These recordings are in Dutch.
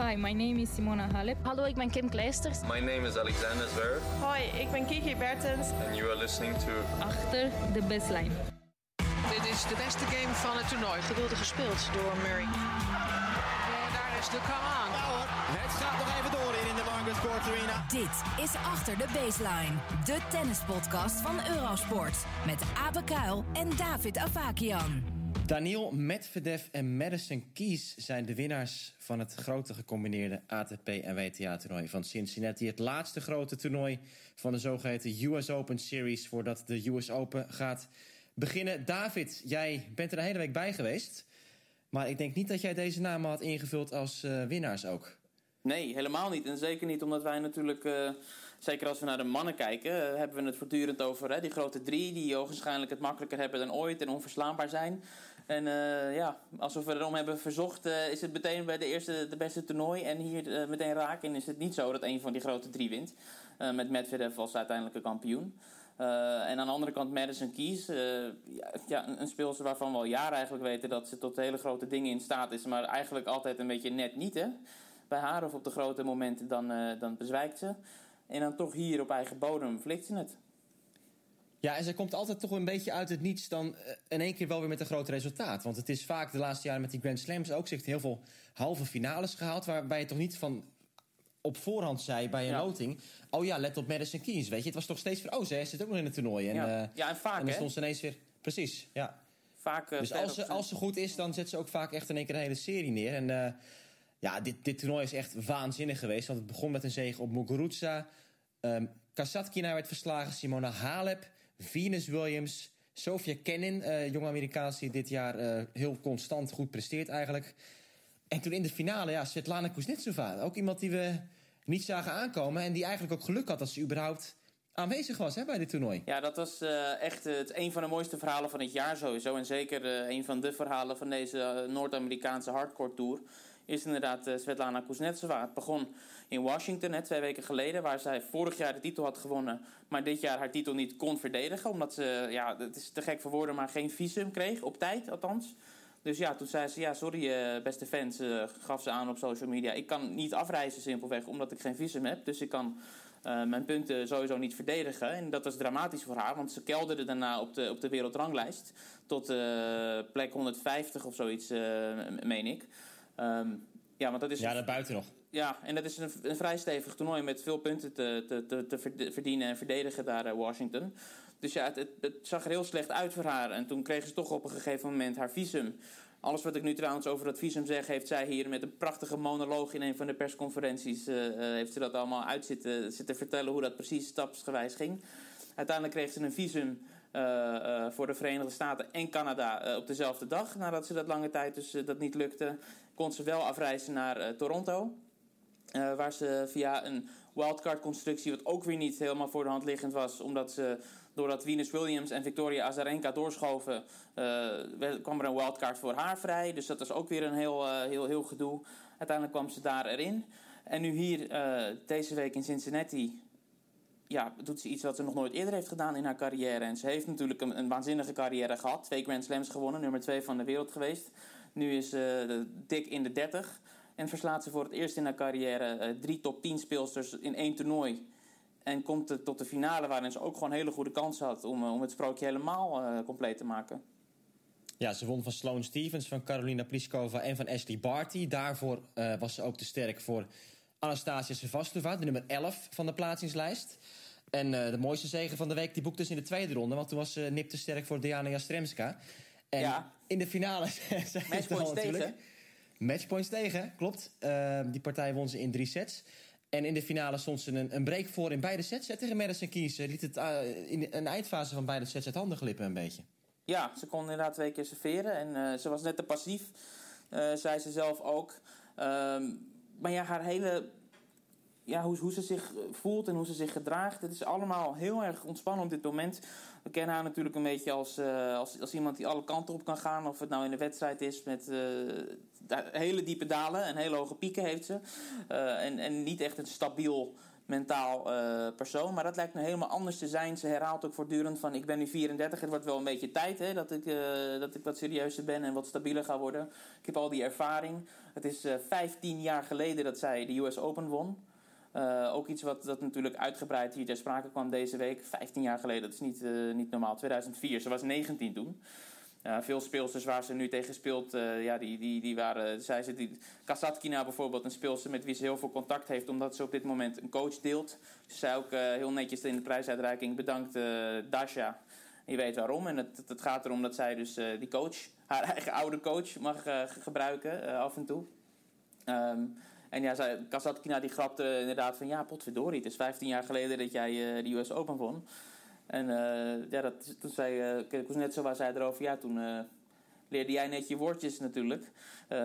Hi, my name is Simona Halep. Hallo, ik ben Kim Kleisters. My name is Alexander Zverev. Hoi, ik ben Kiki Bertens. And you are listening to... Achter de baseline. Dit is de beste game van het toernooi. Geweldig gespeeld door Murray. En daar is de come on. Nou hoor, het gaat nog even door in de Margaret Sports Arena. Dit is Achter de Baseline. De tennispodcast van Eurosport. Met Abe Kuil en David Avakian. Daniel Medvedev en Madison Keys zijn de winnaars van het grote gecombineerde ATP en WTA-toernooi van Cincinnati. Het laatste grote toernooi van de zogeheten US Open Series voordat de US Open gaat beginnen. David, jij bent er een hele week bij geweest. Maar ik denk niet dat jij deze namen had ingevuld als uh, winnaars ook. Nee, helemaal niet. En zeker niet omdat wij natuurlijk, uh, zeker als we naar de mannen kijken, uh, hebben we het voortdurend over hè, die grote drie die waarschijnlijk het makkelijker hebben dan ooit en onverslaanbaar zijn. En uh, ja, alsof we erom hebben verzocht, is het meteen bij de eerste, de beste toernooi en hier meteen raken. En is het niet zo dat een van die grote drie wint. met Medvedev als uiteindelijke kampioen. en aan de andere kant Madison Keys, ja, ja, een, speelster waarvan we al jaren eigenlijk weten dat ze tot hele grote dingen in staat is, maar eigenlijk altijd een beetje net niet hè bij haar of op de grote momenten, dan, dan bezwijkt ze. En dan toch hier op eigen bodem flikt ze het. Ja, en ze komt altijd toch een beetje uit het niets dan uh, in één keer wel weer met een groot resultaat. Want het is vaak de laatste jaren met die Grand Slams ook zich heel veel halve finales gehaald. Waarbij je toch niet van op voorhand zei bij een ja. loting... oh ja, let op Madison Keys, weet je. Het was toch steeds van, oh, ze zit ook nog in het toernooi. En, ja. Uh, ja, en vaak, En dan stond ze ineens weer... Precies, ja. Vaak, dus als ze, als ze goed is, dan zet ze ook vaak echt in één keer een hele serie neer. En ja, dit, dit toernooi is echt waanzinnig geweest. Want het begon met een zege op Muguruza. Um, Kasatkina werd verslagen. Simona Halep. Venus Williams. Sofia Kenin, uh, jonge Amerikaans die dit jaar uh, heel constant goed presteert eigenlijk. En toen in de finale, ja, Svetlana Kuznetsova. Ook iemand die we niet zagen aankomen. En die eigenlijk ook geluk had dat ze überhaupt aanwezig was hè, bij dit toernooi. Ja, dat was uh, echt het, een van de mooiste verhalen van het jaar sowieso. En zeker een van de verhalen van deze Noord-Amerikaanse hardcore tour is inderdaad uh, Svetlana Kuznetsova. Het begon in Washington, twee weken geleden, waar zij vorig jaar de titel had gewonnen, maar dit jaar haar titel niet kon verdedigen, omdat ze, ja, het is te gek voor woorden, maar geen visum kreeg, op tijd althans. Dus ja, toen zei ze, ja, sorry uh, beste fans, uh, gaf ze aan op social media. Ik kan niet afreizen simpelweg, omdat ik geen visum heb. Dus ik kan mijn punten sowieso niet verdedigen. En dat was dramatisch voor haar, want ze kelderde daarna op de, op de wereldranglijst. Tot plek 150 of zoiets, meen ik. Um, ja, want dat is ja, dat buiten nog. Ja, en dat is een, een vrij stevig toernooi met veel punten te, te, te, verdienen en verdedigen daar in Washington. Dus ja, het, het, het, zag er heel slecht uit voor haar. En toen kreeg ze toch op een gegeven moment haar visum. Alles wat ik nu trouwens over dat visum zeg, heeft zij hier met een prachtige monoloog in een van de persconferenties. Uh, uh, heeft ze dat allemaal uit zitten, zitten vertellen hoe dat precies stapsgewijs ging. Uiteindelijk kreeg ze een visum uh, uh, voor de Verenigde Staten en Canada uh, op dezelfde dag. Nadat ze dat lange tijd dus dat niet lukte, kon ze wel afreizen naar Toronto. waar ze via een wildcard constructie, wat ook weer niet helemaal voor de hand liggend was, omdat ze doordat Venus Williams en Victoria Azarenka doorschoven, kwam er een wildcard voor haar vrij. Dus dat was ook weer een heel, heel, heel gedoe. Uiteindelijk kwam ze daar erin. En nu hier deze week in Cincinnati ja, doet ze iets wat ze nog nooit eerder heeft gedaan in haar carrière. En ze heeft natuurlijk een, een waanzinnige carrière gehad. Twee Grand Slams gewonnen, nummer twee van de wereld geweest. Nu is ze uh, dik in de 30. En verslaat ze voor het eerst in haar carrière uh, drie top 10 speelsters in één toernooi. En komt tot de finale waarin ze ook gewoon hele goede kansen had om, uh, om het sprookje helemaal compleet te maken. Ja, ze won van Sloane Stevens, van Carolina Pliskova en van Ashley Barty. Daarvoor uh, was ze ook te sterk voor Anastasia Sevastova, de nummer 11 van de plaatsingslijst. En uh, de mooiste zegen van de week die boekte ze in de tweede ronde. Want toen was uh, Nip te sterk voor Diana Jastremska. En ja. In de finale... Matchpoints tegen. Matchpoints tegen, klopt. Uh, die partij won ze in drie sets. En in de finale stond ze een, een break voor in beide sets. Tegen Madison Keys liet het in een eindfase van beide sets uit handen glippen een beetje. Ja, ze kon inderdaad twee keer serveren. En ze was net te passief, zei ze zelf ook. Ehm, maar ja, haar hele ja, hoe, hoe ze zich voelt en hoe ze zich gedraagt. Het is allemaal heel erg ontspannen op dit moment. We kennen haar natuurlijk een beetje als, uh, als, als iemand die alle kanten op kan gaan. Of het nou in de wedstrijd is met uh, hele diepe dalen en hele hoge pieken heeft ze. Uh, en, en niet echt een stabiel mentaal eh, persoon. Maar dat lijkt me helemaal anders te zijn. Ze herhaalt ook voortdurend van ik ben nu 34. Het wordt wel een beetje tijd hè, dat, ik, dat ik wat serieuzer ben en wat stabieler ga worden. Ik heb al die ervaring. Het is uh, 15 jaar geleden dat zij de US Open won. Uh, ook iets wat dat natuurlijk uitgebreid hier ter sprake kwam deze week. 15 jaar geleden, dat is niet, uh, niet normaal. 2004, ze was 19 toen. Veel speelsters waar ze nu tegen speelt, ja, die, die, die waren... Zij ze, die, Kasatkina bijvoorbeeld, een speelster met wie ze heel veel contact heeft... omdat ze op dit moment een coach deelt. Ze zei ook heel netjes in de prijsuitreiking... bedankt Dasha. Je weet waarom. En het, het gaat erom dat zij dus die coach... haar eigen oude coach mag gebruiken af en toe. Um, en ja, Kasatkina die grapte inderdaad van... ja, potverdorie, het is 15 jaar geleden dat jij uh, de US Open won. En uh, ja, dat, toen zei uh, Kuznetsova zei erover... ja, toen uh, leerde jij net je woordjes natuurlijk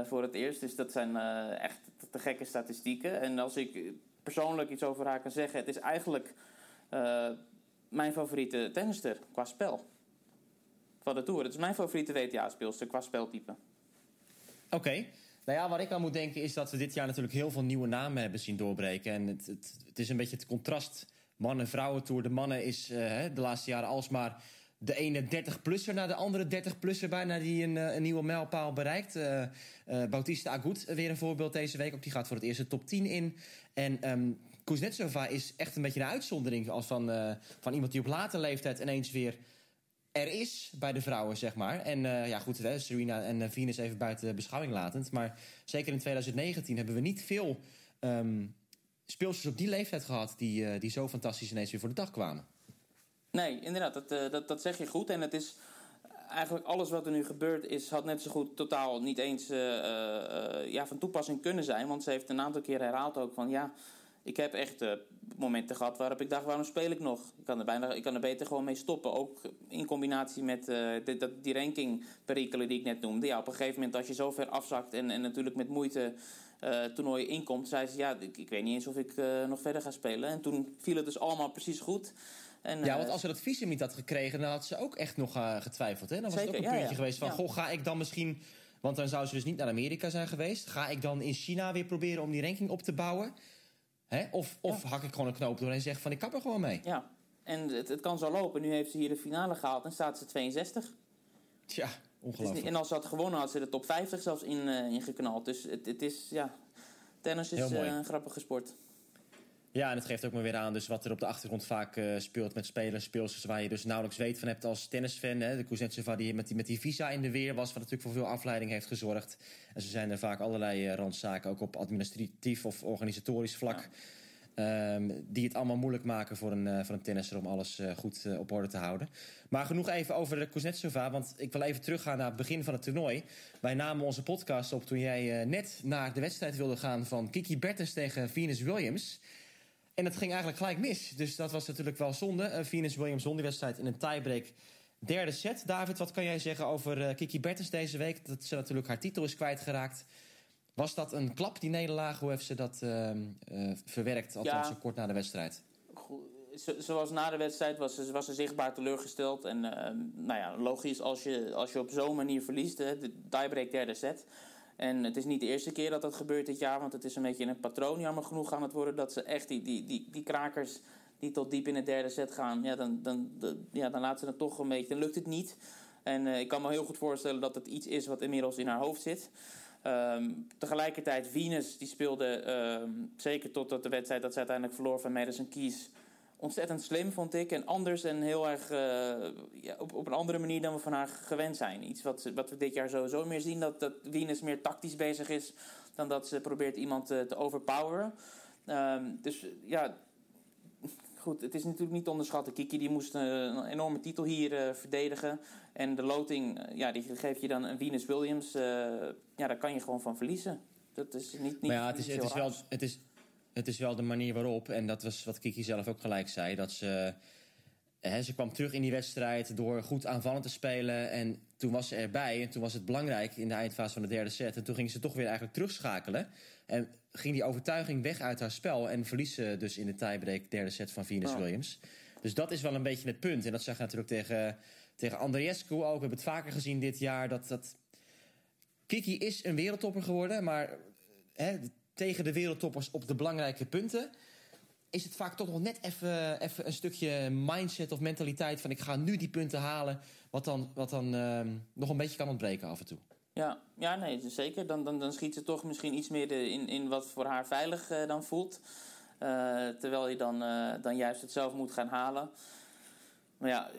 voor het eerst. Dus dat zijn echt te gekke statistieken. En als ik persoonlijk iets over haar kan zeggen... het is eigenlijk mijn favoriete tennister qua spel. Van de Tour. Het is mijn favoriete WTA-speelster qua speltype. Oké. Nou ja, waar ik aan moet denken is dat we dit jaar natuurlijk heel veel nieuwe namen hebben zien doorbreken. En het, het, is een beetje het contrast mannen-vrouwen tour. De mannen is uh, de laatste jaren alsmaar de ene 30-plusser naar de andere 30-plusser bijna die een, een, nieuwe mijlpaal bereikt. Uh, uh, Bautista Agut, weer een voorbeeld deze week. Ook die gaat voor het eerst de top 10 in. En um, Kuznetsova is echt een beetje een uitzondering als van, van iemand die op late leeftijd ineens weer er is bij de vrouwen, zeg maar. En uh, ja, goed, hè, Serena en uh, Venus even buiten beschouwing latend. Maar zeker in 2019 hebben we niet veel um, speelsters op die leeftijd gehad... Die, uh, die zo fantastisch ineens weer voor de dag kwamen. Nee, inderdaad, dat, dat, dat zeg je goed. En het is eigenlijk alles wat er nu gebeurt... Is, had net zo goed totaal niet eens ja, van toepassing kunnen zijn. Want ze heeft een aantal keer herhaald ook van... ja ik heb echt uh, momenten gehad waarop ik dacht, waarom speel ik nog? Ik kan er, bijna, ik kan er beter gewoon mee stoppen. Ook in combinatie met uh, de, dat, die rankingperikelen die ik net noemde. Ja, op een gegeven moment als je zo ver afzakt en, en natuurlijk met moeite uh, toernooi inkomt... zei ze, ja, ik, ik weet niet eens of ik nog verder ga spelen. En toen viel het dus allemaal precies goed. En, ja, want als ze dat visum niet had gekregen, dan had ze ook echt nog getwijfeld. Hè? Dan was zeker, het ook een puntje ja, ja. geweest van, Ja. goh, ga ik dan misschien... Want dan zou ze dus niet naar Amerika zijn geweest. Ga ik dan in China weer proberen om die ranking op te bouwen? Hè? Of, of hak ik gewoon een knoop door en zeg van ik kap er gewoon mee. Ja, en het, het kan zo lopen. Nu heeft ze hier de finale gehaald en staat ze 62. Tja, ongelooflijk. niet- en als ze had gewonnen, had ze de top 50 zelfs in, eh, ingeknald. Dus het, het is, ja... Tennis is eh, een grappige sport. Ja, en het geeft ook maar weer aan dus wat er op de achtergrond vaak eh, speelt met spelers, speelsters waar je dus nauwelijks weet van hebt als tennisfan. Hè? De Kuznetsova die met, die met die visa in de weer was, wat natuurlijk voor veel afleiding heeft gezorgd. En zo zijn er vaak allerlei eh, randzaken, ook op administratief of organisatorisch vlak. ehm, die het allemaal moeilijk maken voor een, eh, voor een tennisser om alles goed op orde te houden. Maar genoeg even over de Kuznetsova, want ik wil even teruggaan naar het begin van het toernooi. Wij namen onze podcast op toen jij net naar de wedstrijd wilde gaan van Kiki Bertens tegen Venus Williams. En dat ging eigenlijk gelijk mis. Dus dat was natuurlijk wel zonde. Eh, Venus Williams won die wedstrijd in een tiebreak. Derde set. David, wat kan jij zeggen over eh, Kiki Bertens deze week? Dat ze natuurlijk haar titel is kwijtgeraakt. Was dat een klap, die nederlaag? Hoe heeft ze dat ehm, eh, verwerkt? Althans, Ja. zo kort na de wedstrijd. Goed, Zoals na de wedstrijd was ze, was ze zichtbaar teleurgesteld. En eh, nou ja, logisch als je, als je op zo'n manier verliest. Hè, de tiebreak derde set. En het is niet de eerste keer dat dat gebeurt dit jaar. Want het is een beetje een patroon jammer genoeg aan het worden. Dat ze echt die, die, die, die krakers die tot diep in het derde set gaan. Ja, dan, dan, ja, dan laat ze het toch een beetje. Dan lukt het niet. En eh, ik kan me heel goed voorstellen dat het iets is wat inmiddels in haar hoofd zit. Ehm, tegelijkertijd, Venus die speelde ehm, zeker tot de wedstrijd dat ze uiteindelijk verloor van Madison Keys. Ontzettend slim, vond ik. En anders en heel erg eh, ja, op, op een andere manier dan we van haar gewend zijn. Iets wat, wat we dit jaar sowieso meer zien: dat, dat Venus meer tactisch bezig is dan dat ze probeert iemand eh, te overpoweren. Ehm, dus ja, goed, het is natuurlijk niet te onderschatten. Kiki die moest eh, een enorme titel hier verdedigen. En de loting, ja, die geef je dan een Venus Williams. ja, daar kan je gewoon van verliezen. Dat is niet, niet maar ja, het is, het, is wel, het, is, het is wel de manier waarop. En dat was wat Kiki zelf ook gelijk zei. Dat ze, hè, ze kwam terug in die wedstrijd door goed aanvallend te spelen. En toen was ze erbij. En toen was het belangrijk in de eindfase van de derde set. En toen ging ze toch weer eigenlijk terugschakelen. En ging die overtuiging weg uit haar spel. En verliest ze dus in de tiebreak derde set van Venus. Williams. Dus dat is wel een beetje het punt. En dat zag je natuurlijk tegen, tegen Andreescu ook. We hebben het vaker gezien dit jaar. Dat, dat Kiki is een wereldtopper geworden. Maar hè, tegen de wereldtoppers op de belangrijke punten... is het vaak toch nog net even, even een stukje mindset of mentaliteit van ik ga nu die punten halen, wat dan, wat dan ehm, nog een beetje kan ontbreken af en toe. Ja, ja nee, zeker. Dan, dan, dan schiet ze toch misschien iets meer in, in wat voor haar veilig uh, dan voelt. Uh, terwijl je dan, uh, dan juist het zelf moet gaan halen. Maar ja,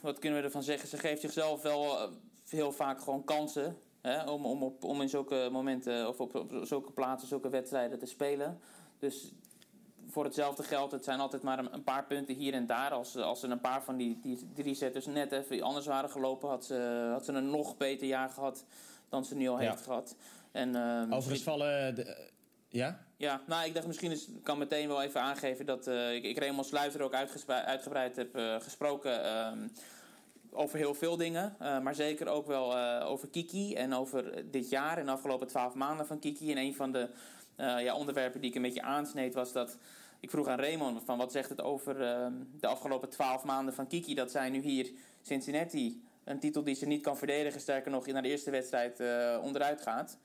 wat kunnen we ervan zeggen? Ze geeft zichzelf wel heel vaak gewoon kansen. Hè, om, om, op, om in zulke momenten of op, op zulke plaatsen, zulke wedstrijden te spelen. Dus voor hetzelfde geld, het zijn altijd maar een, paar punten hier en daar. Als, als ze een paar van die, die drie setters net even anders waren gelopen, had ze, had ze een nog beter jaar gehad dan ze nu al ja. heeft gehad. En, uh, Overigens vallen. De, ja? Ja, nou, ik dacht misschien is, kan meteen wel even aangeven dat uh, ik, ik Raymond Sluiter ook uitgebreid heb uh, gesproken. Over heel veel dingen, uh, maar zeker ook wel over Kiki en over dit jaar en de afgelopen twaalf maanden van Kiki. En een van de ja, onderwerpen die ik een beetje aansneed was dat ik vroeg aan Raymond van wat zegt het over ehm, de afgelopen twaalf maanden van Kiki dat zij nu hier Cincinnati een titel die ze niet kan verdedigen, sterker nog naar de eerste wedstrijd onderuit gaat.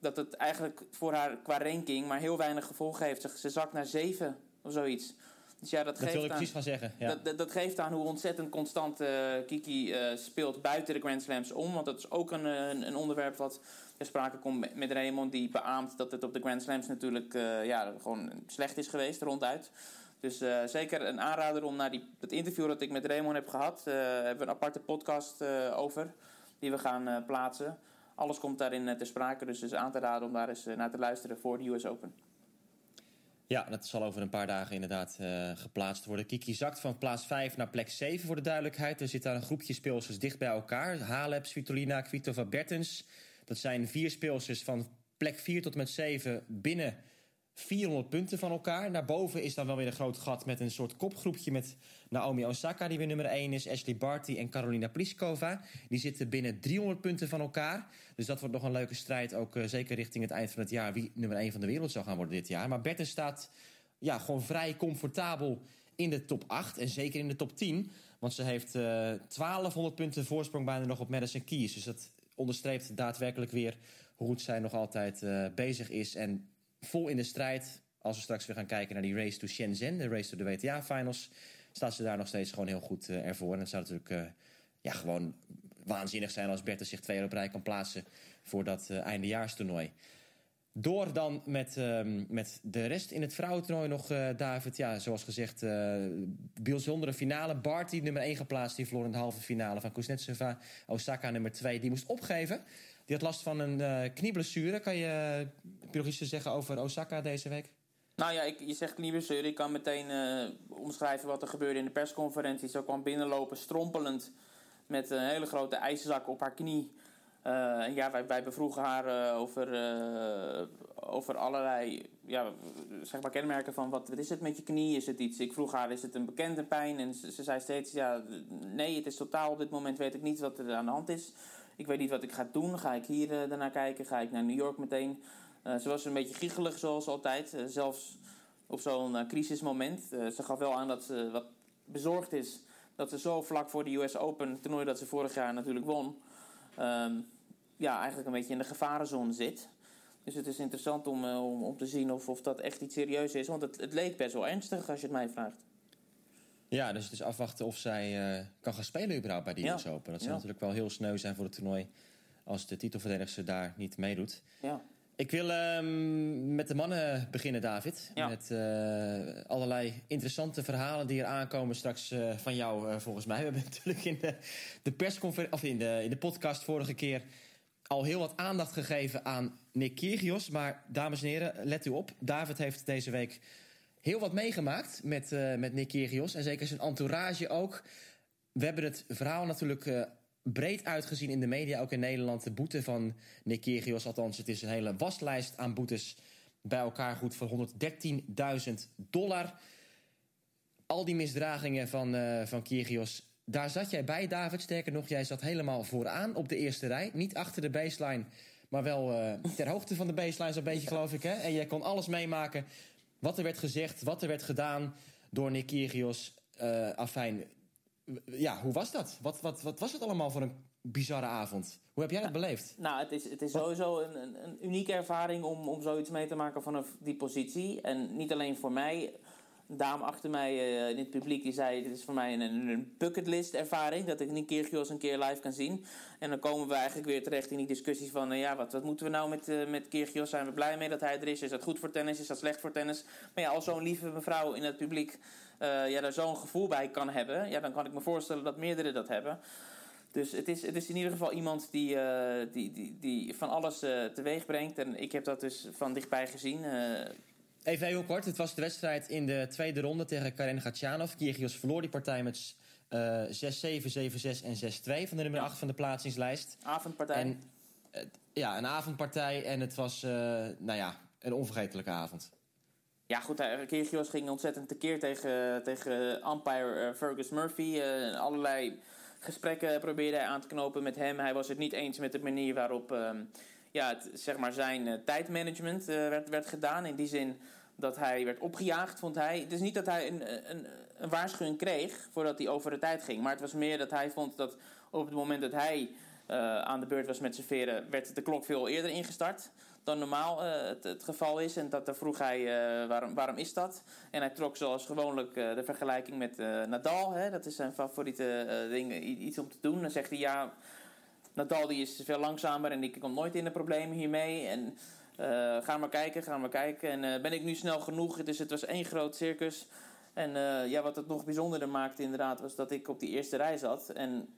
Dat het eigenlijk voor haar qua ranking maar heel weinig gevolgen heeft. Ze zakt naar zeven of zoiets. Dus ja, dat, dat geeft wil ik aan, precies gaan zeggen. Ja. Dat, dat, dat, geeft aan hoe ontzettend constant uh, Kiki uh, speelt buiten de Grand Slams om. Want dat is ook een, een, een onderwerp wat ter sprake komt met Raymond. Die beaamt dat het op de Grand Slams natuurlijk ja, gewoon slecht is geweest ronduit. Dus zeker een aanrader om naar die, dat interview dat ik met Raymond heb gehad. Hebben we een aparte podcast over. Die we gaan plaatsen. Alles komt daarin te sprake. Dus is aan te raden om daar eens naar te luisteren voor de US Open. Ja, dat zal over een paar dagen inderdaad geplaatst worden. Kiki zakt van plaats 5 naar plek 7 voor de duidelijkheid. Er zit daar een groepje speelsters dicht bij elkaar. Halep, Svitolina, Kvitova, Bertens. Dat zijn vier speelsters van plek 4 tot met 7 binnen 400 punten van elkaar. Daarboven is dan wel weer een groot gat met een soort kopgroepje met Naomi Osaka, die weer nummer 1 is, Ashley Barty en Carolina Pliskova. Die zitten binnen 300 punten van elkaar. Dus dat wordt nog een leuke strijd, ook uh, zeker richting het eind van het jaar, wie nummer 1 van de wereld zal gaan worden dit jaar. Maar Bertens staat ja, gewoon vrij comfortabel in de top 8 en zeker in de top 10. Want ze heeft uh, 1200 punten voorsprong bijna nog op Madison Keys. Dus dat onderstreept daadwerkelijk weer hoe goed zij nog altijd uh, bezig is. En vol in de strijd. Als we straks weer gaan kijken naar die race to Shenzhen, de race to de WTA-finals, staat ze daar nog steeds gewoon heel goed uh, ervoor. En het zou natuurlijk uh, ja, gewoon waanzinnig zijn als Bertha zich twee op rij kan plaatsen voor dat uh, eindejaarstoernooi. Door dan met, uh, met de rest in het vrouwentoernooi nog, David. Ja, zoals gezegd, uh, bijzondere finale. Barty nummer 1 geplaatst. Die verloor in de halve finale van Kuznetsova. Osaka nummer 2. Die moest opgeven. Die had last van een uh, knieblessure. Kan je, nog te zeggen over Osaka deze week? Nou ja, ik, je zegt knieblessure. Ik kan meteen uh, omschrijven wat er gebeurde in de persconferentie. Ze kwam binnenlopen strompelend met een hele grote ijzerzak op haar knie. Ja, wij, wij bevroegen haar over, over allerlei ja, zeg maar kenmerken van wat, wat is het met je knie? Is het iets? Ik vroeg haar, is het een bekende pijn? En ze, ze zei steeds, ja, nee, het is totaal op dit moment weet ik niet wat er aan de hand is. Ik weet niet wat ik ga doen. Ga ik hier uh, daarnaar kijken? Ga ik naar New York meteen? Uh, ze was een beetje giechelig zoals altijd. Uh, zelfs op zo'n crisismoment. ze gaf wel aan dat ze wat bezorgd is. Dat ze zo vlak voor de US Open, toernooi dat ze vorig jaar natuurlijk won... Um, ja, eigenlijk een beetje in de gevarenzone zit. Dus het is interessant om, om, om te zien of, of dat echt iets serieus is. Want het, het leek best wel ernstig als je het mij vraagt. Ja, dus het is afwachten of zij uh, kan gaan spelen überhaupt bij die ja. US Open. Dat zou ja. natuurlijk wel heel sneu zijn voor het toernooi... als de titelverdedigster daar niet meedoet. Ja. Ik wil um, met de mannen beginnen, David. Ja. Met uh, allerlei interessante verhalen die er aankomen straks uh, van jou, volgens mij. We hebben natuurlijk in de, de persconferentie... of in de, in de podcast vorige keer... al heel wat aandacht gegeven aan Nick Kyrgios. Maar dames en heren, let u op. David heeft deze week heel wat meegemaakt met, uh, met Nick Kyrgios. En zeker zijn entourage ook. We hebben het verhaal natuurlijk uh, breed uitgezien in de media, ook in Nederland. De boete van Nick Kyrgios, althans het is een hele waslijst aan boetes... bij elkaar goed voor 113.000 dollar. Al die misdragingen van, uh, van Kyrgios... Daar zat jij bij, David. Sterker nog, jij zat helemaal vooraan op de eerste rij. Niet achter de baseline, maar wel uh, ter hoogte van de baseline zo'n beetje, geloof ik. Hè? En jij kon alles meemaken wat er werd gezegd, wat er werd gedaan door Nick Kyrgios. Uh, afijn, ja, hoe was dat? Wat, wat, wat was het allemaal voor een bizarre avond? Hoe heb jij dat nou, beleefd? Nou, het is, het is sowieso een, een, een, unieke ervaring om, om zoiets mee te maken vanaf die positie. En niet alleen voor mij. Dame achter mij eh, in het publiek die zei: Dit is voor mij een, een bucketlist ervaring. Dat ik Nick Kyrgios een keer live kan zien. En dan komen we eigenlijk weer terecht in die discussies van: ja, wat, wat moeten we nou met, uh, met Kyrgios? Zijn we blij mee dat hij er is? Is dat goed voor tennis? Is dat slecht voor tennis? Maar ja, als zo'n lieve mevrouw in het publiek ja, daar zo'n gevoel bij kan hebben, ja, dan kan ik me voorstellen dat meerdere dat hebben. Dus het is, het is in ieder geval iemand die, die, die, die van alles teweeg brengt. En ik heb dat dus van dichtbij gezien. Even heel kort. Het was de wedstrijd in de tweede ronde tegen Karen Gatjanov. Kyrgios verloor die partij met 6-7, 7-6 en 6-2 van de nummer 8 van de plaatsingslijst. Avondpartij. En, ja, een avondpartij. En het was nou ja, een onvergetelijke avond. Ja, goed, Kyrgios ging ontzettend tekeer tegen, tegen umpire Fergus Murphy. allerlei gesprekken probeerde hij aan te knopen met hem. Hij was het niet eens met de manier waarop uh, ja, het, zeg maar zijn uh, tijdmanagement uh, werd, werd gedaan. In die zin dat hij werd opgejaagd, vond hij. Het is niet dat hij een, een, een, waarschuwing kreeg voordat hij over de tijd ging. Maar het was meer dat hij vond dat op het moment dat hij aan de beurt was met serveren... werd de klok veel eerder ingestart dan normaal het, geval is. En dat, daar vroeg hij waarom, waarom is dat? En hij trok zoals gewoonlijk de vergelijking met Nadal. Hè? Dat is zijn favoriete ding, iets om te doen. Dan zegt hij ja, Nadal die is veel langzamer en ik kom nooit in de problemen hiermee. En ga maar kijken, ga maar kijken. En ben ik nu snel genoeg? Het was één groot circus. En ja, wat het nog bijzonderder maakte inderdaad was dat ik op die eerste rij zat. En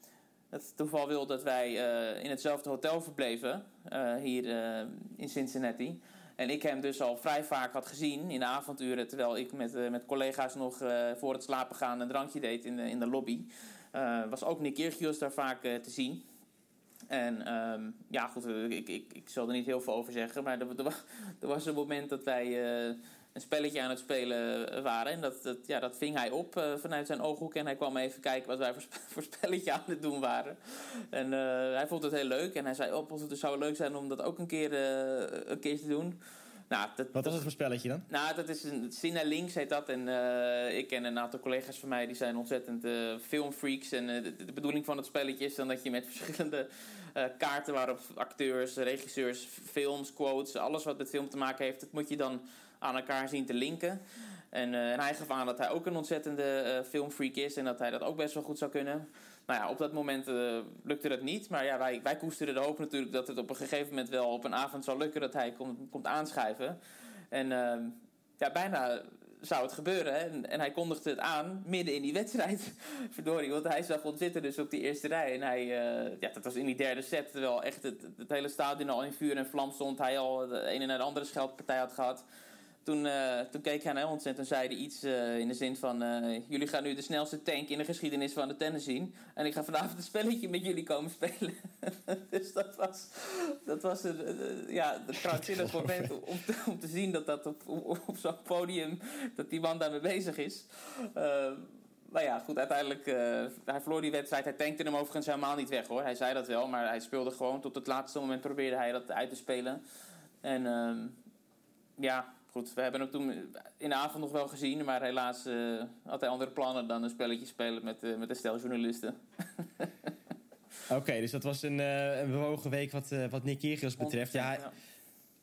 het toeval wil dat wij uh, in hetzelfde hotel verbleven, uh, hier uh, in Cincinnati. En ik hem dus al vrij vaak had gezien in de avonduren, terwijl ik met, met collega's nog voor het slapen gaan een drankje deed in de, in de lobby. was ook Nick Kyrgios daar vaak te zien. En um, ja, goed, ik, ik, ik zal er niet heel veel over zeggen, maar er, er, was een moment dat wij een spelletje aan het spelen waren. En dat, dat, ja, dat ving hij op uh, vanuit zijn ooghoek. En hij kwam even kijken wat wij voor, voor spelletje aan het doen waren. En uh, hij vond het heel leuk. En hij zei, oh, het zou leuk zijn om dat ook een keer, een keer te doen. Nou, dat, wat was het voor spelletje dan? Nou, dat is een Cine Links heet dat. En ik en een aantal collega's van mij die zijn ontzettend filmfreaks. En de, de, bedoeling van het spelletje is dan dat je met verschillende kaarten waarop acteurs, regisseurs, films, quotes, alles wat met film te maken heeft, dat moet je dan aan elkaar zien te linken. En, en hij gaf aan dat hij ook een ontzettende uh, filmfreak is en dat hij dat ook best wel goed zou kunnen. Nou ja, op dat moment lukte dat niet. Maar ja, wij, wij koesterden de hoop natuurlijk dat het op een gegeven moment wel op een avond zou lukken dat hij komt, komt. En ehm, ja, bijna zou het gebeuren. En, en, hij kondigde het aan midden in die wedstrijd. Verdorie, want hij zag ons zitten dus op die eerste rij. En hij, ja, dat was in die derde set, terwijl echt het, het hele stadion al in vuur en vlam stond. Hij al de ene naar de andere scheldpartij had gehad. Toen, uh, toen keek hij naar ons en toen zei hij iets uh, in de zin van... Uh, jullie gaan nu de snelste tank in de geschiedenis van de tennis zien. En ik ga vanavond een spelletje met jullie komen spelen. dus dat was, dat was een, ja, een krankzinnig moment om te, om te zien dat dat op, op, op zo'n podium... dat die man daarmee bezig is. maar ja, goed, uiteindelijk... hij verloor die wedstrijd. Hij tankte hem overigens helemaal niet weg, hoor. Hij zei dat wel, maar hij speelde gewoon. Tot het laatste moment probeerde hij dat uit te spelen. En ehm, ja goed, we hebben hem toen in de avond nog wel gezien, maar helaas uh, had hij andere plannen dan een spelletje spelen met, uh, met een stel journalisten. Oké, okay, dus dat was een, uh, een bewogen week wat, wat Nick Kyrgios betreft. Ja, ja,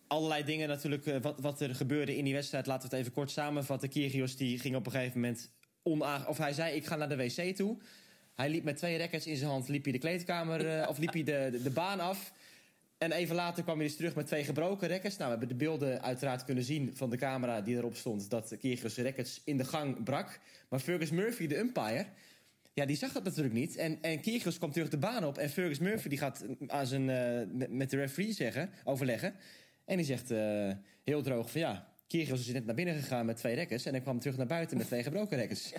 allerlei dingen natuurlijk, wat, wat er gebeurde in die wedstrijd. Laten we het even kort samenvatten. Kyrgios die ging op een gegeven moment onaag... Of hij zei, ik ga naar de wc toe. Hij liep met twee rackets in zijn hand, liep hij de kleedkamer... of liep hij de, de, de baan af... En even later kwam hij dus terug met twee gebroken rekkers. Nou, we hebben de beelden uiteraard kunnen zien van de camera die erop stond... dat Kyrgios rekkers in de gang brak. Maar Fergus Murphy, de umpire... Ja, die zag dat natuurlijk niet. En, en Kyrgios kwam terug de baan op. En Fergus Murphy die gaat aan zijn, uh, met de referee zeggen, overleggen. En die zegt uh, heel droog van ja... Kyrgios is net naar binnen gegaan met twee rekkers... en hij kwam terug naar buiten met twee gebroken rekkers.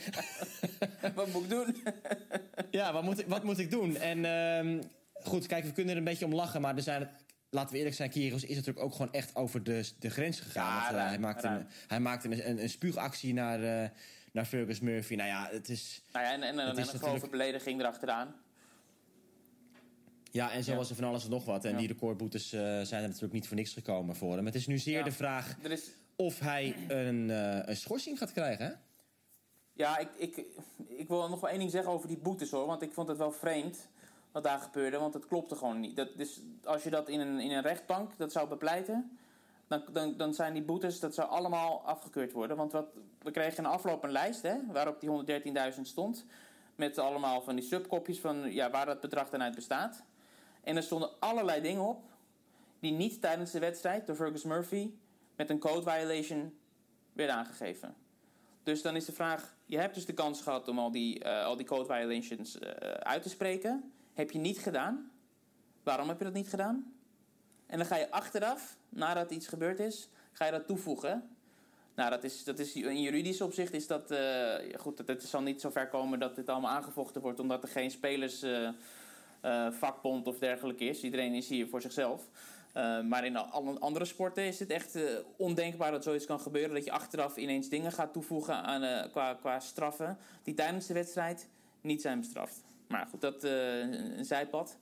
wat moet ik doen? ja, wat moet, wat moet ik doen? En... Uh, goed, kijk, we kunnen er een beetje om lachen, maar er zijn laten we eerlijk zijn, Kyrgios is natuurlijk ook gewoon echt over de, de grens gegaan. Ja, uh, hij, maakte een, hij maakte een, een, een spuugactie naar, uh, naar Fergus Murphy. Nou ja, het is... Nou ja, en, en, en, en een grove belediging erachteraan. Ja, en zo ja. was er van alles en nog wat. En ja. die recordboetes uh, zijn er natuurlijk niet voor niks gekomen voor hem. Het is nu zeer de vraag is... of hij een, een schorsing gaat krijgen, hè? Ja, ik, ik, ik wil nog wel één ding zeggen over die boetes, hoor. Want ik vond het wel vreemd wat daar gebeurde, want het klopte gewoon niet. Dat, dus als je dat in een, in een rechtbank dat zou bepleiten, dan, dan, dan zijn die boetes, dat zou allemaal afgekeurd worden. Want wat, we kregen in de een lijst hè, waarop die 113.000 stond. Met allemaal van die subkopjes van ja, waar dat bedrag dan uit bestaat. En er stonden allerlei dingen op die niet tijdens de wedstrijd door Fergus Murphy met een code violation werden aangegeven. Dus dan is de vraag: je hebt dus de kans gehad om al die, uh, al die code violations uh, uit te spreken. Heb je niet gedaan? Waarom heb je dat niet gedaan? En dan ga je achteraf, nadat iets gebeurd is, ga je dat toevoegen. Nou, dat is, dat is, in juridisch opzicht is dat... Uh, goed, het, zal niet zo ver komen dat dit allemaal aangevochten wordt... omdat er geen spelersvakbond of dergelijke is. Iedereen is hier voor zichzelf. Maar in alle andere sporten is het echt ondenkbaar dat zoiets kan gebeuren. Dat je achteraf ineens dingen gaat toevoegen aan, qua, qua straffen die tijdens de wedstrijd niet zijn bestraft. Maar goed, dat een zijpad.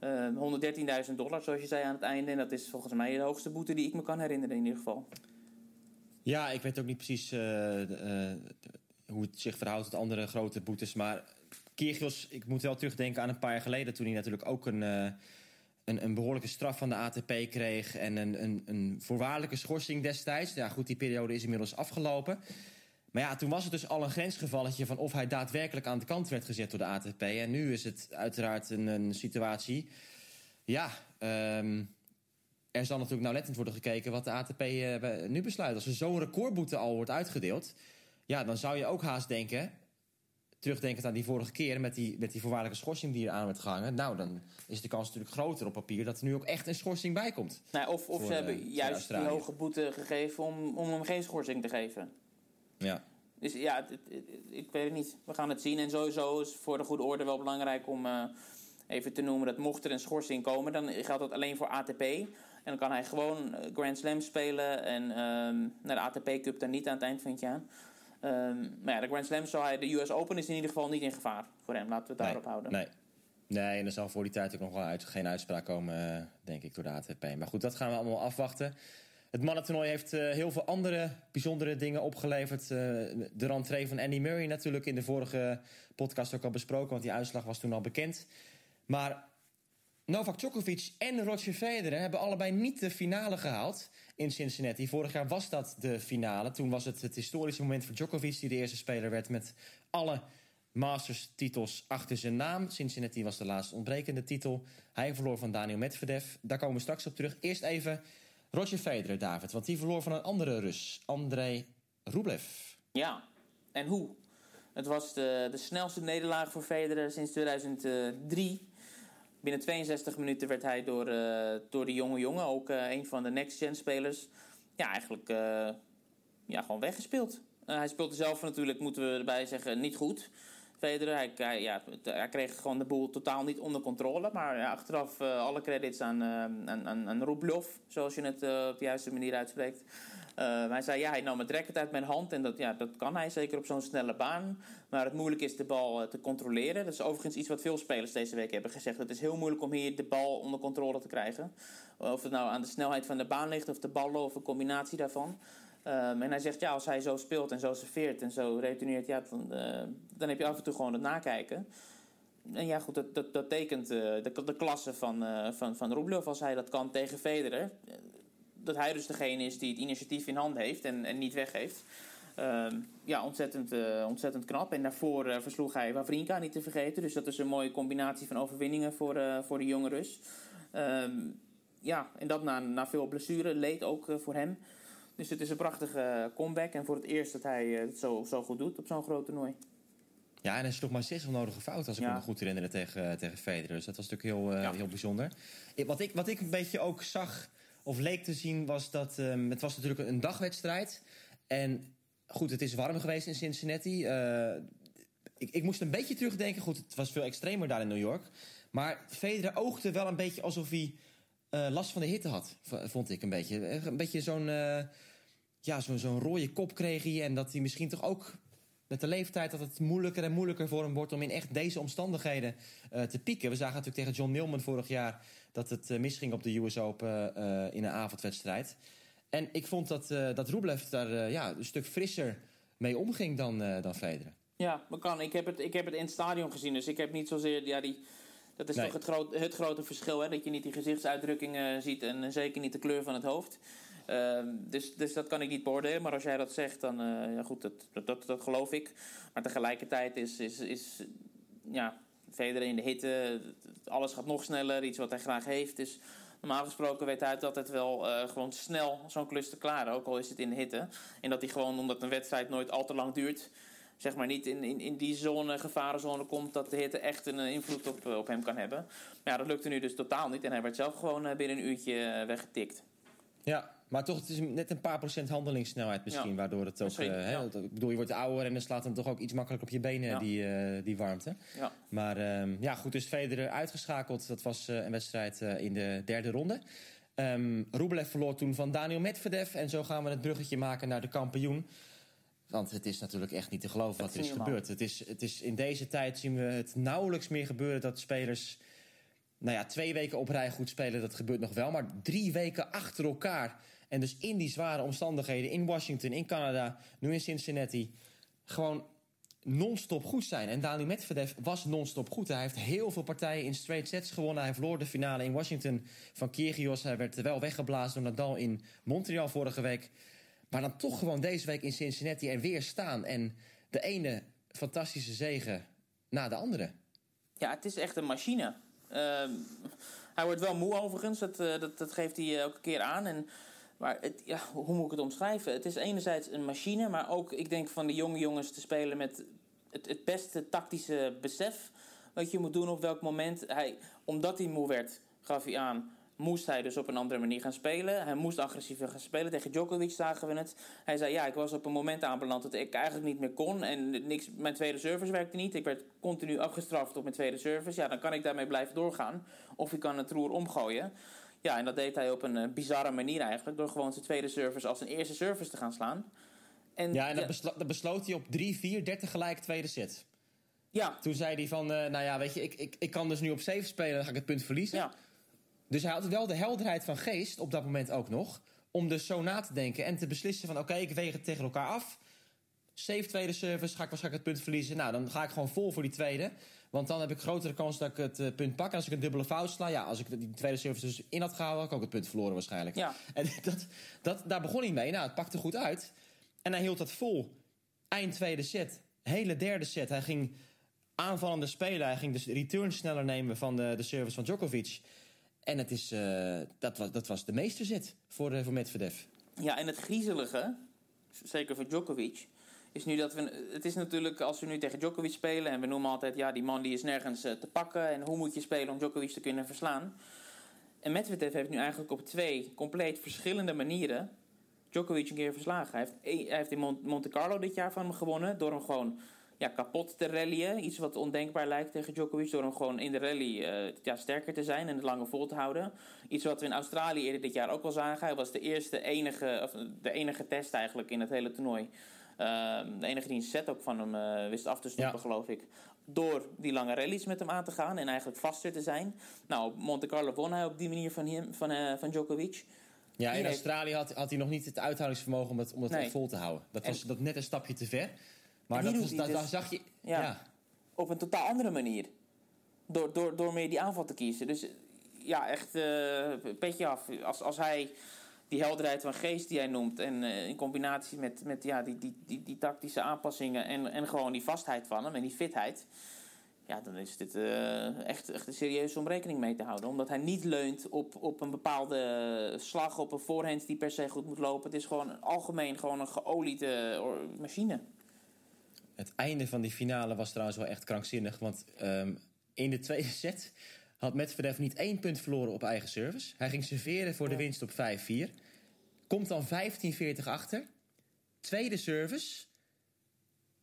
113.000 dollar, zoals je zei aan het einde. En dat is volgens mij de hoogste boete die ik me kan herinneren in ieder geval. Ja, ik weet ook niet precies hoe het zich verhoudt tot andere grote boetes. Maar Kyrgios, ik moet wel terugdenken aan een paar jaar geleden... toen hij natuurlijk ook een een, een behoorlijke straf van de ATP kreeg... en een, een, een voorwaardelijke schorsing destijds. Ja, goed, die periode is inmiddels afgelopen. Maar ja, toen was het dus al een grensgevalletje... van of hij daadwerkelijk aan de kant werd gezet door de ATP. En nu is het uiteraard een, een situatie... Ja, um, er zal natuurlijk nauwlettend worden gekeken... wat de ATP uh, nu besluit. Als er zo'n recordboete al wordt uitgedeeld... ja, dan zou je ook haast denken terugdenkend aan die vorige keer met die, met die voorwaardelijke schorsing die er aan werd gehangen. Nou, dan is de kans natuurlijk groter op papier dat er nu ook echt een schorsing bij komt. Nou, of of ze hebben uh, juist die hoge boete gegeven om, om hem geen schorsing te geven. Ja. Dus ja, het, het, ik weet het niet. We gaan het zien. En sowieso is voor de goede orde wel belangrijk om uh, even te noemen dat mocht er een schorsing komen, dan geldt dat alleen voor ATP. En dan kan hij gewoon Grand Slam spelen en uh, naar de ATP Cup dan niet aan het eind van het jaar. Um, maar ja, de Grand Slam zou hij, de US Open is in ieder geval niet in gevaar voor hem. Laten we het daarop houden. Nee. Nee, en er zal voor die tijd ook nog wel uit, geen uitspraak komen, uh, denk ik, door de ATP. Maar goed, dat gaan we allemaal afwachten. Het mannentoernooi heeft uh, heel veel andere bijzondere dingen opgeleverd. Uh, de rentree van Andy Murray natuurlijk in de vorige podcast ook al besproken... want die uitslag was toen al bekend. Maar Novak Djokovic en Roger Federer hebben allebei niet de finale gehaald in Cincinnati. Vorig jaar was dat de finale. Toen was het het historische moment voor Djokovic... die de eerste speler werd met alle Masters-titels achter zijn naam. Cincinnati was de laatste ontbrekende titel. Hij verloor van Daniel Medvedev. Daar komen we straks op terug. Eerst even Roger Federer, David. Want die verloor van een andere Rus, Andrei Rublev. Ja, en hoe? Het was de, de snelste nederlaag voor Federer sinds 2003... Binnen 62 minuten werd hij door, uh, door de jonge jongen, ook uh, een van de next-gen spelers, ja, eigenlijk uh, ja, gewoon weggespeeld. hij speelde zelf natuurlijk, moeten we erbij zeggen, niet goed. Federer, hij, ja, hij kreeg gewoon de boel totaal niet onder controle. Maar ja, achteraf alle credits aan, aan, aan, aan Rublev, zoals je het op de juiste manier uitspreekt. Uh, hij zei, ja, hij nam het racket uit mijn hand. En dat, ja, dat kan hij zeker op zo'n snelle baan. Maar het moeilijk is de bal uh, te controleren. Dat is overigens iets wat veel spelers deze week hebben gezegd. Het is heel moeilijk om hier de bal onder controle te krijgen. Of het nou aan de snelheid van de baan ligt of de ballen of een combinatie daarvan. Um, en hij zegt, ja, als hij zo speelt en zo serveert en zo retourneert... Ja, dan, uh, dan heb je af en toe gewoon het nakijken. En ja, goed, dat, dat, dat tekent de, de klasse van, van, van Rublev als hij dat kan tegen Federer dat hij dus degene is die het initiatief in hand heeft en, en niet weggeeft. Uh, ja, ontzettend, uh, ontzettend knap. En daarvoor uh, versloeg hij Wawrinka, niet te vergeten. Dus dat is een mooie combinatie van overwinningen voor, uh, voor de jonge Rus. Um, ja, en dat na, na veel blessure, leed ook voor hem. Dus het is een prachtige comeback. En voor het eerst dat hij het zo, zo goed doet op zo'n groot toernooi. Ja, en hij sloeg maar zes onnodige fouten, als ik ja. me goed herinner, tegen, tegen Federer. Dus dat was natuurlijk heel, ja. heel bijzonder. Wat ik, wat ik een beetje ook zag of leek te zien, was dat... Um, het was natuurlijk een dagwedstrijd. En goed, het is warm geweest in Cincinnati. Uh, ik, ik moest een beetje terugdenken. Goed, het was veel extremer daar in New York. Maar Federer oogde wel een beetje alsof hij last van de hitte had. Vond ik een beetje. Een beetje zo'n... Uh, ja, zo'n rode kop kreeg hij. En dat hij misschien toch ook met de leeftijd dat het moeilijker en moeilijker voor hem wordt om in echt deze omstandigheden te pieken. We zagen natuurlijk tegen John Millman vorig jaar dat het misging op de US Open in een avondwedstrijd. En ik vond dat, dat Rublev daar ja, een stuk frisser mee omging dan, dan Federer. Ja, maar kan. Ik heb, het, ik heb het in het stadion gezien, dus ik heb niet zozeer ja, die... Dat is nee. toch het, groot, het grote verschil, hè? dat je niet die gezichtsuitdrukkingen ziet en zeker niet de kleur van het hoofd. Ehm, dus, dus dat kan ik niet beoordelen. Maar als jij dat zegt, dan uh, ja, goed, dat, dat, dat, dat, geloof ik. Maar tegelijkertijd is, is, is ja, Federer in de hitte. Alles gaat nog sneller, iets wat hij graag heeft. Dus normaal gesproken weet hij dat het wel uh, gewoon snel zo'n klus te klaren. Ook al is het in de hitte. En dat hij gewoon, omdat een wedstrijd nooit al te lang duurt zeg maar niet in, in, in die zone, gevarenzone komt, dat de hitte echt een invloed op, op hem kan hebben. Maar ja, dat lukte nu dus totaal niet. En hij werd zelf gewoon binnen een uurtje weggetikt. Ja, maar toch, het is net een paar procent handelingssnelheid misschien, waardoor het ook... Uh, ik bedoel, je wordt ouder en dan slaat hem toch ook iets makkelijker op je benen, die, uh, die warmte. Ja. Maar um, ja, goed, dus Federer uitgeschakeld. Dat was uh, een wedstrijd in de derde ronde. Um, Rublev verloor toen van Daniel Medvedev. En zo gaan we het bruggetje maken naar de kampioen. Want het is natuurlijk echt niet te geloven wat er is gebeurd. Het is, het is, in deze tijd zien we het nauwelijks meer gebeuren dat spelers... Nou ja, twee weken op rij goed spelen, dat gebeurt nog wel. Maar drie weken achter elkaar en dus in die zware omstandigheden in Washington, in Canada, nu in Cincinnati, gewoon non-stop goed zijn. En Daniel Medvedev was non-stop goed. Hij heeft heel veel partijen in straight sets gewonnen. Hij verloor de finale in Washington van Kyrgios. Hij werd wel weggeblazen door Nadal in Montreal vorige week. Maar dan toch gewoon deze week in Cincinnati er weer staan. En de ene fantastische zegen na de andere. Ja, het is echt een machine. Uh, hij wordt wel moe overigens, dat, uh, dat, dat geeft hij elke keer aan. En maar het, ja, hoe moet ik het omschrijven? Het is enerzijds een machine, maar ook, ik denk, van de jonge jongens te spelen met het, het beste tactische besef. Wat je moet doen op welk moment. Hij, omdat hij moe werd, gaf hij aan, moest hij dus op een andere manier gaan spelen. Hij moest agressiever gaan spelen. Tegen Djokovic zagen we het. Hij zei, ja, ik was op een moment aanbeland dat ik eigenlijk niet meer kon. En niks, mijn tweede service werkte niet. Ik werd continu afgestraft op mijn tweede service. Ja, dan kan ik daarmee blijven doorgaan. Of ik kan het roer omgooien. Ja, en dat deed hij op een uh, bizarre manier eigenlijk. Door gewoon zijn tweede service als zijn eerste service te gaan slaan. En, ja, en dat, beslo dat besloot hij op 3, 4, 30 gelijk tweede set. Ja. Toen zei hij van, uh, nou ja, weet je, ik, ik, ik kan dus nu op 7 spelen, dan ga ik het punt verliezen. Ja. Dus hij had wel de helderheid van geest, op dat moment ook nog... om dus zo na te denken en te beslissen van... oké, okay, ik weeg het tegen elkaar af. Save tweede service, ga ik waarschijnlijk het punt verliezen. Nou, dan ga ik gewoon vol voor die tweede. Want dan heb ik grotere kans dat ik het uh, punt pak. En als ik een dubbele fout sla, ja, als ik die tweede service dus in had gehouden, had ik ook het punt verloren waarschijnlijk. Ja. En dat, dat, daar begon hij mee. Nou, het pakte goed uit. En hij hield dat vol. Eind tweede set, hele derde set. Hij ging aanvallende spelen. Hij ging dus return sneller nemen van de, de service van Djokovic. En het is, uh, dat, was, dat was de meesterzet voor, uh, voor Medvedev. Ja, en het griezelige, zeker voor Djokovic is nu dat we. Het is natuurlijk als we nu tegen Djokovic spelen. En we noemen altijd, ja, die man die is nergens uh, te pakken. En hoe moet je spelen om Djokovic te kunnen verslaan? En Medvedev heeft nu eigenlijk op twee compleet verschillende manieren. Djokovic een keer verslagen. Hij heeft, hij heeft in Monte Carlo dit jaar van hem gewonnen. Door hem gewoon ja, kapot te rallyen. Iets wat ondenkbaar lijkt tegen Djokovic. Door hem gewoon in de rally uh, ja, sterker te zijn en het langer vol te houden. Iets wat we in Australië eerder dit jaar ook al zagen. Hij was de eerste enige, of de enige test eigenlijk in het hele toernooi. Uh, de enige die een set ook van hem uh, wist af te stoppen, ja. geloof ik. Door die lange rallies met hem aan te gaan en eigenlijk vaster te zijn. Nou, op Monte Carlo won hij op die manier van, hem, van, uh, van Djokovic. Ja, in Australië had, had hij nog niet het uithoudingsvermogen om het, om het nee. vol te houden. Dat was dat net een stapje te ver. Maar dat dat, dus, daar zag je... Ja, ja, Op een totaal andere manier. Door, door, door meer die aanval te kiezen. Dus ja, echt uh, petje af. Als, als hij die helderheid van geest die hij noemt. En uh, in combinatie met, met ja, die, die, die, die tactische aanpassingen. En, en gewoon die vastheid van hem en die fitheid. Ja, dan is dit uh, echt, echt een serieuze om rekening mee te houden. Omdat hij niet leunt op, op een bepaalde slag, op een voorhand die per se goed moet lopen. Het is gewoon algemeen gewoon een geoliede machine. Het einde van die finale was trouwens wel echt krankzinnig. Want um, in de tweede set had Medvedev niet één punt verloren op eigen service. Hij ging serveren voor de winst op 5-4. Komt dan 15-40 achter. Tweede service.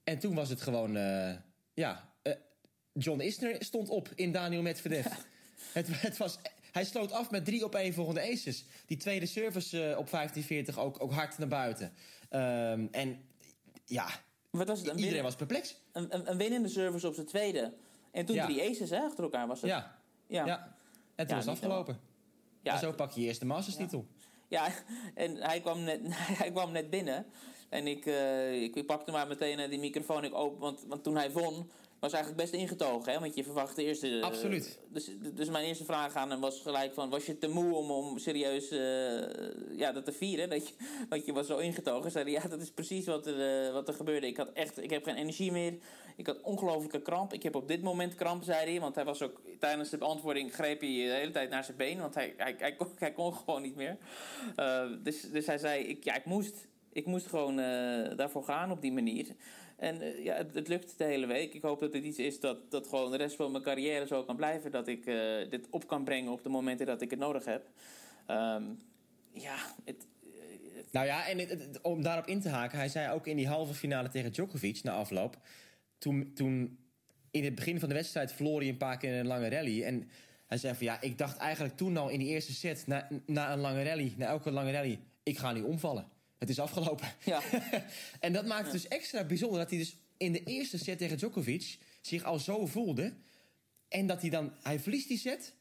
En toen was het gewoon... Uh, ja, uh, John Isner stond op in Daniel Medvedev. het, het was... Hij sloot af met drie op één volgende aces. Die tweede service uh, op 15-40 ook, ook hard naar buiten. Um, en ja, Wat was het, iedereen was perplex. Een, een, een winnende service op zijn tweede. En toen ja. drie aces hè, achter elkaar was het. Ja, ja. ja. En toen was het afgelopen. Ja. En zo pak je eerst de Masters titel. Ja. en hij kwam net, hij kwam net binnen. En ik, uh, ik pakte maar meteen die microfoon ik open. Want, want toen hij won, was eigenlijk best ingetogen, hè? Want je verwacht de eerste... Absoluut. dus, dus mijn eerste vraag aan hem was gelijk van... Was je te moe om, om serieus uh, ja, dat te vieren? Dat je, want je was zo ingetogen. Zei ja, dat is precies wat er, uh, wat er gebeurde. Ik, had echt, ik heb geen energie meer. Ik had ongelofelijke kramp. Ik heb op dit moment kramp, zei hij. Want hij was ook... Tijdens de beantwoording greep hij de hele tijd naar zijn been. Want hij, hij, hij, kon, hij kon gewoon niet meer. Dus, dus hij zei... Ik, ja, ik moest... Ik moest gewoon daarvoor gaan op die manier. En uh, ja, het, lukt de hele week. Ik hoop dat het iets is dat, dat gewoon de rest van mijn carrière zo kan blijven. Dat ik uh, dit op kan brengen op de momenten dat ik het nodig heb. Um, ja, het, het... Nou ja, en om daarop in te haken. Hij zei ook in die halve finale tegen Djokovic na afloop. Toen, toen in het begin van de wedstrijd verloor hij een paar keer een lange rally. En hij zei van ja, ik dacht eigenlijk toen al in die eerste set... na, na een lange rally, na elke lange rally... ik ga nu omvallen. Het is afgelopen. Ja. en dat maakt het dus extra bijzonder dat hij dus in de eerste set tegen Djokovic zich al zo voelde. En dat hij dan, hij verliest die set.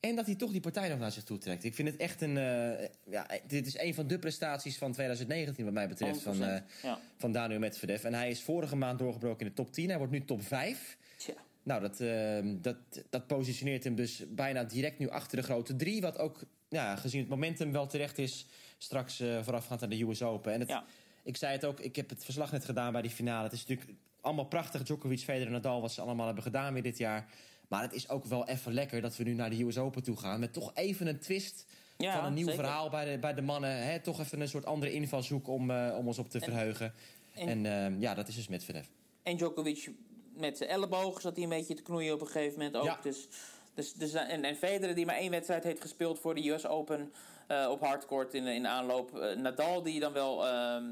En dat hij toch die partij nog naar zich toe trekt. Ik vind het echt een. Uh, ja, dit is een van de prestaties van 2019, wat mij betreft. Van, uh, ja. van Daniel Medvedev. En hij is vorige maand doorgebroken in de top 10. Hij wordt nu top 5. Tja. Nou, dat, uh, dat, dat positioneert hem dus bijna direct nu achter de grote drie. Wat ook, ja, gezien het momentum wel terecht is straks uh, voorafgaand aan de US Open. En het, ja. ik zei het ook, ik heb het verslag net gedaan bij die finale. Het is natuurlijk allemaal prachtig. Djokovic, Federer, Nadal, wat ze allemaal hebben gedaan weer dit jaar. Maar het is ook wel even lekker dat we nu naar de US Open toe gaan. Met toch even een twist ja, van een nieuw zeker. verhaal bij de, bij de mannen. Hè? Toch even een soort andere invalshoek om, uh, om ons op te En- verheugen. en- En, uh, ja, dat is dus Medvedev. En Djokovic met zijn elleboog zat hij een beetje te knoeien op een gegeven moment ook. Ja. Dus, dus, dus, en, en Federer die maar één wedstrijd heeft gespeeld voor de US Open eh, op hardcourt in, in aanloop. Eh, Nadal die dan wel, ehm,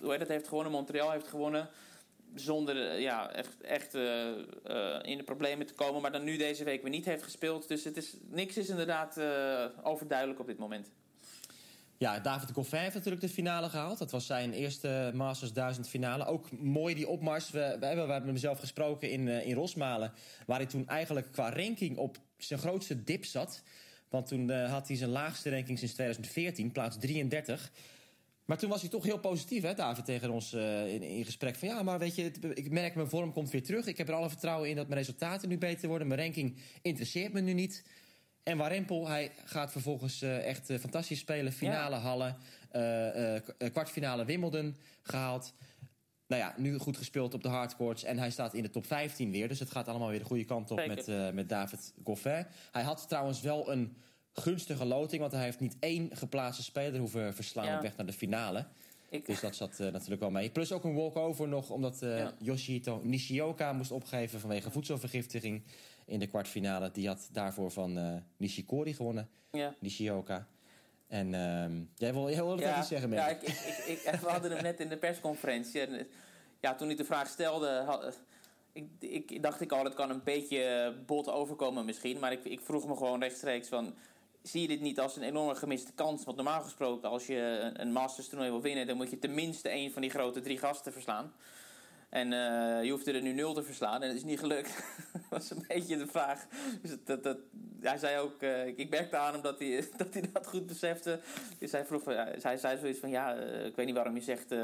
hoe heet het, heeft gewonnen, Montreal heeft gewonnen. Zonder eh, ja, echt, echt eh, eh, in de problemen te komen. Maar dan nu deze week weer niet heeft gespeeld. Dus het is, niks is inderdaad eh, overduidelijk op dit moment. Ja, David Goffin heeft natuurlijk de finale gehaald. Dat was zijn eerste Masters 1000 finale. Ook mooi die opmars. We, hebben, we hebben hem zelf gesproken in, in Rosmalen. Waar hij toen eigenlijk qua ranking op zijn grootste dip zat. Want toen uh, had hij zijn laagste ranking sinds 2014, plaats 33. Maar toen was hij toch heel positief, hè, David, tegen ons uh, in, in gesprek. Van ja, maar weet je, ik merk mijn vorm komt weer terug. Ik heb er alle vertrouwen in dat mijn resultaten nu beter worden. Mijn ranking interesseert me nu niet. En Warempel, hij gaat vervolgens uh, echt fantastisch spelen. Finale Ja. Halle, kwartfinale Wimbledon gehaald. Nou ja, nu goed gespeeld op de hardcourts. En hij staat in de top 15 weer. Dus het gaat allemaal weer de goede kant op Zeker. met, uh, met David Goffin. Hij had trouwens wel een gunstige loting. Want hij heeft niet één geplaatste speler hoeven verslaan Ja. op weg naar de finale. Ik, Dus dat zat uh, natuurlijk wel mee. Plus ook een walkover nog, omdat uh, Ja. Yoshihito Nishioka moest opgeven vanwege voedselvergiftiging in de kwartfinale. Die had daarvoor van uh, Nishikori gewonnen, ja. Nishioka. En uh, jij wil heel wat ja, iets zeggen, ja, Merk. ik, ik, ik, we hadden hem net in de persconferentie. En, eh, ja, toen ik de vraag stelde, had, ik, ik dacht ik al, het kan een beetje eh, bot overkomen misschien. Maar ik, ik vroeg me gewoon rechtstreeks van... Zie je dit niet als een enorme gemiste kans? Want normaal gesproken, als je een- een Masters toernooi wil winnen... dan moet je tenminste één van die grote drie gasten verslaan. En eh, je hoefde er nu nul te verslaan en het is niet gelukt. dat was een beetje de vraag. Dus dat, hij zei ook, eh, ik merkte aan hem dat hij, dat hij dat goed besefte. Dus hij vroeg, hij zei zoiets van, ja, eh, ik weet niet waarom je zegt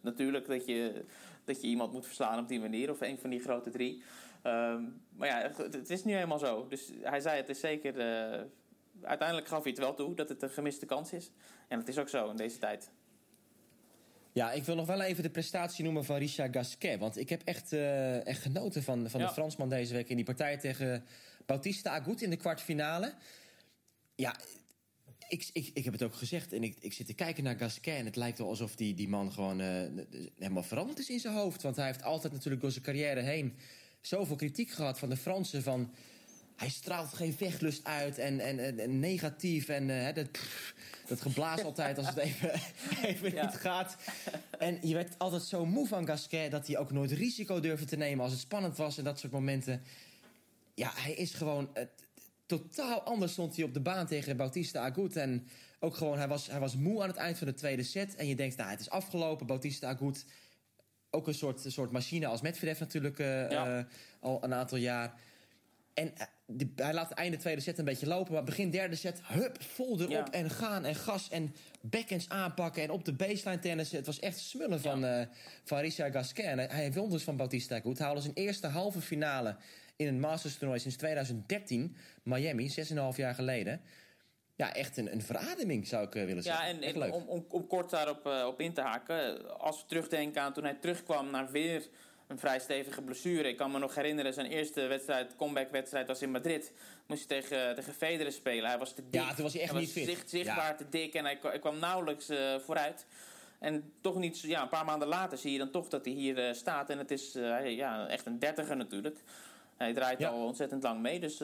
natuurlijk dat je, dat je iemand moet verslaan op die manier. Of een van die grote drie. Ehm, maar ja, het, het is nu helemaal zo. Dus hij zei, het is zeker... uiteindelijk gaf hij het wel toe dat het een gemiste kans is. En dat is ook zo in deze tijd. Ja, ik wil nog wel even de prestatie noemen van Richard Gasquet. Want ik heb echt, uh, echt genoten van, van Ja. de Fransman deze week in die partij tegen Bautista Agut in de kwartfinale. Ja, ik, ik, ik heb het ook gezegd en ik, ik zit te kijken naar Gasquet... en het lijkt wel alsof die, die man gewoon uh, helemaal veranderd is in zijn hoofd. Want hij heeft altijd natuurlijk door zijn carrière heen... zoveel kritiek gehad van de Fransen van... hij straalt geen vechtlust uit en, en, en, en negatief en uh, dat, pff, dat geblaas altijd als het even, even Ja. niet gaat. En je werd altijd zo moe van Gasquet... dat hij ook nooit risico durfde te nemen als het spannend was... en dat soort momenten. Ja, hij is gewoon... Uh, totaal anders stond hij op de baan tegen Bautista Agut. En ook gewoon, hij was, hij was moe aan het eind van de tweede set. En je denkt, nou, het is afgelopen. Bautista Agut, ook een soort, een soort machine als Medvedev natuurlijk uh, Ja. uh, al een aantal jaar. En eh, die- hij laat het einde tweede set een beetje lopen. Maar begin derde set, hup, vol erop Ja. en gaan en gas en backhands aanpakken. En op de baseline tennis. Het was echt smullen van, eh van Richard Gasquet. En hij- hij won dus van Bautista Agut. Haalde zijn eerste halve finale in een Masters toernooi sinds 2013. Miami, 6,5 jaar geleden. Ja, echt een, een verademing zou ik eh, willen Ja, zeggen. en, Echt en leuk. om, om, om kort daarop op in te haken. Als we terugdenken aan toen hij terugkwam naar weer een vrij stevige blessure. Ik kan me nog herinneren, zijn eerste wedstrijd, comeback-wedstrijd was in Madrid. Moest hij tegen, tegen Federer spelen. Hij was te dik. Ja, toen was hij echt niet fit. zicht- zichtbaar Ja. te dik en hij, kwa- hij kwam nauwelijks eh, vooruit. En toch niet, ja, een paar maanden later zie je dan toch dat hij hier eh, staat. En het is eh, ja, echt een dertiger natuurlijk. Hij draait Ja. al ontzettend lang mee. Dus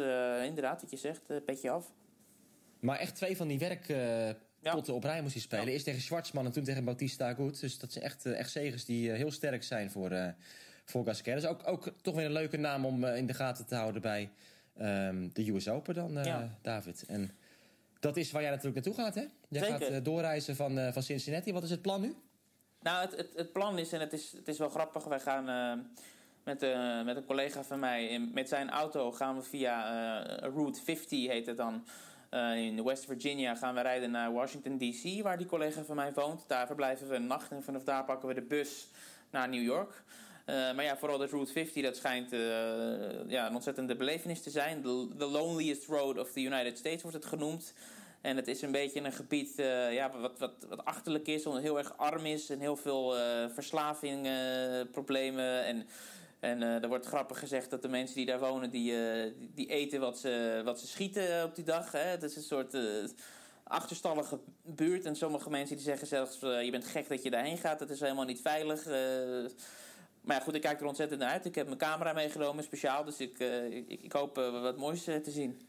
inderdaad, wat je zegt, petje af. Maar echt twee van die werkpotten op rij moest hij spelen. Ja. Eerst tegen Schwartzman en toen tegen Bautista Agut. Dus dat zijn echt, echt zegers die heel sterk zijn voor, voor Gasquet. Dus ook, ook toch weer een leuke naam om eh, in de gaten te houden bij ehm, de US Open dan, eh, Ja. David. En dat is waar jij natuurlijk naartoe gaat, hè? Jij Zeker. gaat eh, doorreizen van, van Cincinnati. Wat is het plan nu? Nou, het, het, het plan is, en het is, het is wel grappig, wij gaan met, met een collega van mij, in, met zijn auto gaan we via Route 50, heet het dan, in West Virginia, gaan we rijden naar Washington D.C., waar die collega van mij woont. Daar verblijven we een nacht en vanaf daar pakken we de bus naar New York. Eh, maar ja, vooral de Route 50, dat schijnt eh, ja, een ontzettende belevenis te zijn. The, loneliest road of the United States wordt het genoemd. En het is een beetje een gebied eh, ja, wat, wat, wat achterlijk is, omdat heel erg arm is en heel veel verslavingproblemen. en en er wordt grappig gezegd dat de mensen die daar wonen, die, die- eten wat ze, wat ze schieten op die dag. Hè. Het is een soort achterstallige buurt. En sommige mensen die zeggen zelfs, je bent gek dat je daarheen gaat. Het is helemaal niet veilig. Maar ja, goed, ik kijk er ontzettend naar uit. Ik heb mijn camera meegenomen, speciaal. Dus ik, eh, ik, ik hoop eh, wat moois eh, te zien.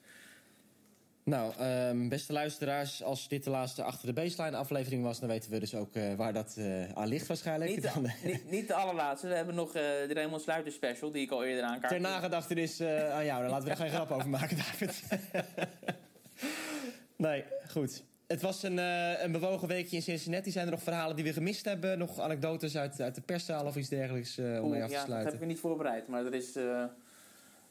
Nou, ehm, beste luisteraars, als dit de laatste achter de baseline aflevering was... dan weten we dus ook waar dat aan ligt waarschijnlijk. Niet Dan, de, niet, niet de allerlaatste. We hebben nog de Raymond Sluiter special, die ik al eerder aankaart. Ter nagedachtenis eh aan jou. Daar laten we er geen grap over maken, David. nee, goed. Het was een, eh, een bewogen weekje in Cincinnati. Zijn er nog verhalen die we gemist hebben? Nog anekdotes uit, uit de perszaal of iets dergelijks eh, om mee af te ja, dat sluiten? heb ik niet voorbereid. Maar er is... eh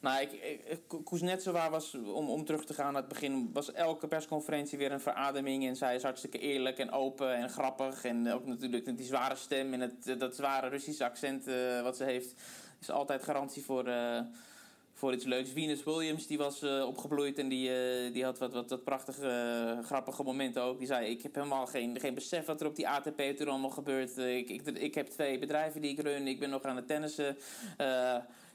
nou, ik, ik, Kuznetsova was, om, om terug te gaan naar het begin... was elke persconferentie weer een verademing. En zij is hartstikke eerlijk en open en grappig. En ook natuurlijk die zware stem en het, dat zware Russische accent wat ze heeft... is altijd garantie voor... voor iets leuks. Venus Williams die was eh, opgebloeid en die, eh, die had wat, wat, wat prachtige, eh, grappige momenten ook. Die zei: Ik heb helemaal geen, geen besef wat er op die ATP toen allemaal gebeurt. Ik, ik, ik heb twee bedrijven die ik run. Ik ben nog aan het tennissen.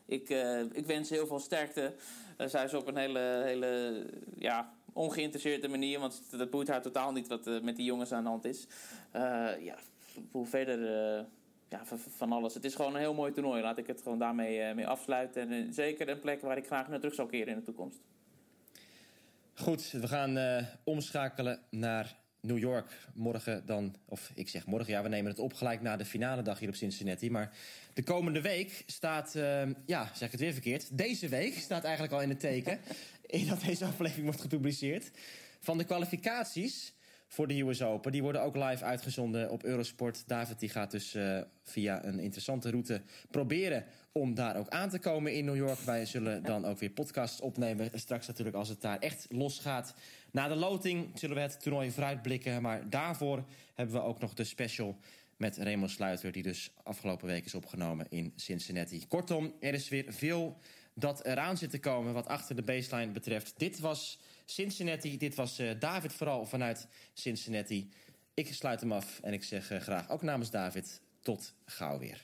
Ik, ik wens heel veel sterkte. Uh, zij is op een hele, hele ja, ongeïnteresseerde manier, want dat boeit haar totaal niet wat uh, met die jongens aan de hand is. Uh, ja, hoe verder. Ja, van alles. Het is gewoon een heel mooi toernooi. Laat ik het gewoon daarmee uh, mee afsluiten. En zeker een plek waar ik graag naar terug zal keren in de toekomst. Goed, we gaan uh, omschakelen naar New York. Morgen dan, of ik zeg morgen, ja, we nemen het op gelijk na de finale dag hier op Cincinnati. Maar de komende week staat, uh, ja, zeg ik het weer verkeerd. Deze week staat eigenlijk al in het teken. in dat deze aflevering wordt gepubliceerd. Van de kwalificaties voor de US Open. Die worden ook live uitgezonden op Eurosport. David die gaat dus uh, via een interessante route proberen om daar ook aan te komen in New York. Wij zullen dan ook weer podcasts opnemen. Straks natuurlijk als het daar echt losgaat. Na de loting zullen we het toernooi vooruitblikken. Maar daarvoor hebben we ook nog de special met Raymond Sluiter... die dus afgelopen week is opgenomen in Cincinnati. Kortom, er is weer veel dat eraan zit te komen wat achter de baseline betreft. Dit was Cincinnati. Dit was uh, David vooral vanuit Cincinnati. Ik sluit hem af en ik zeg uh, graag ook namens David tot gauw weer.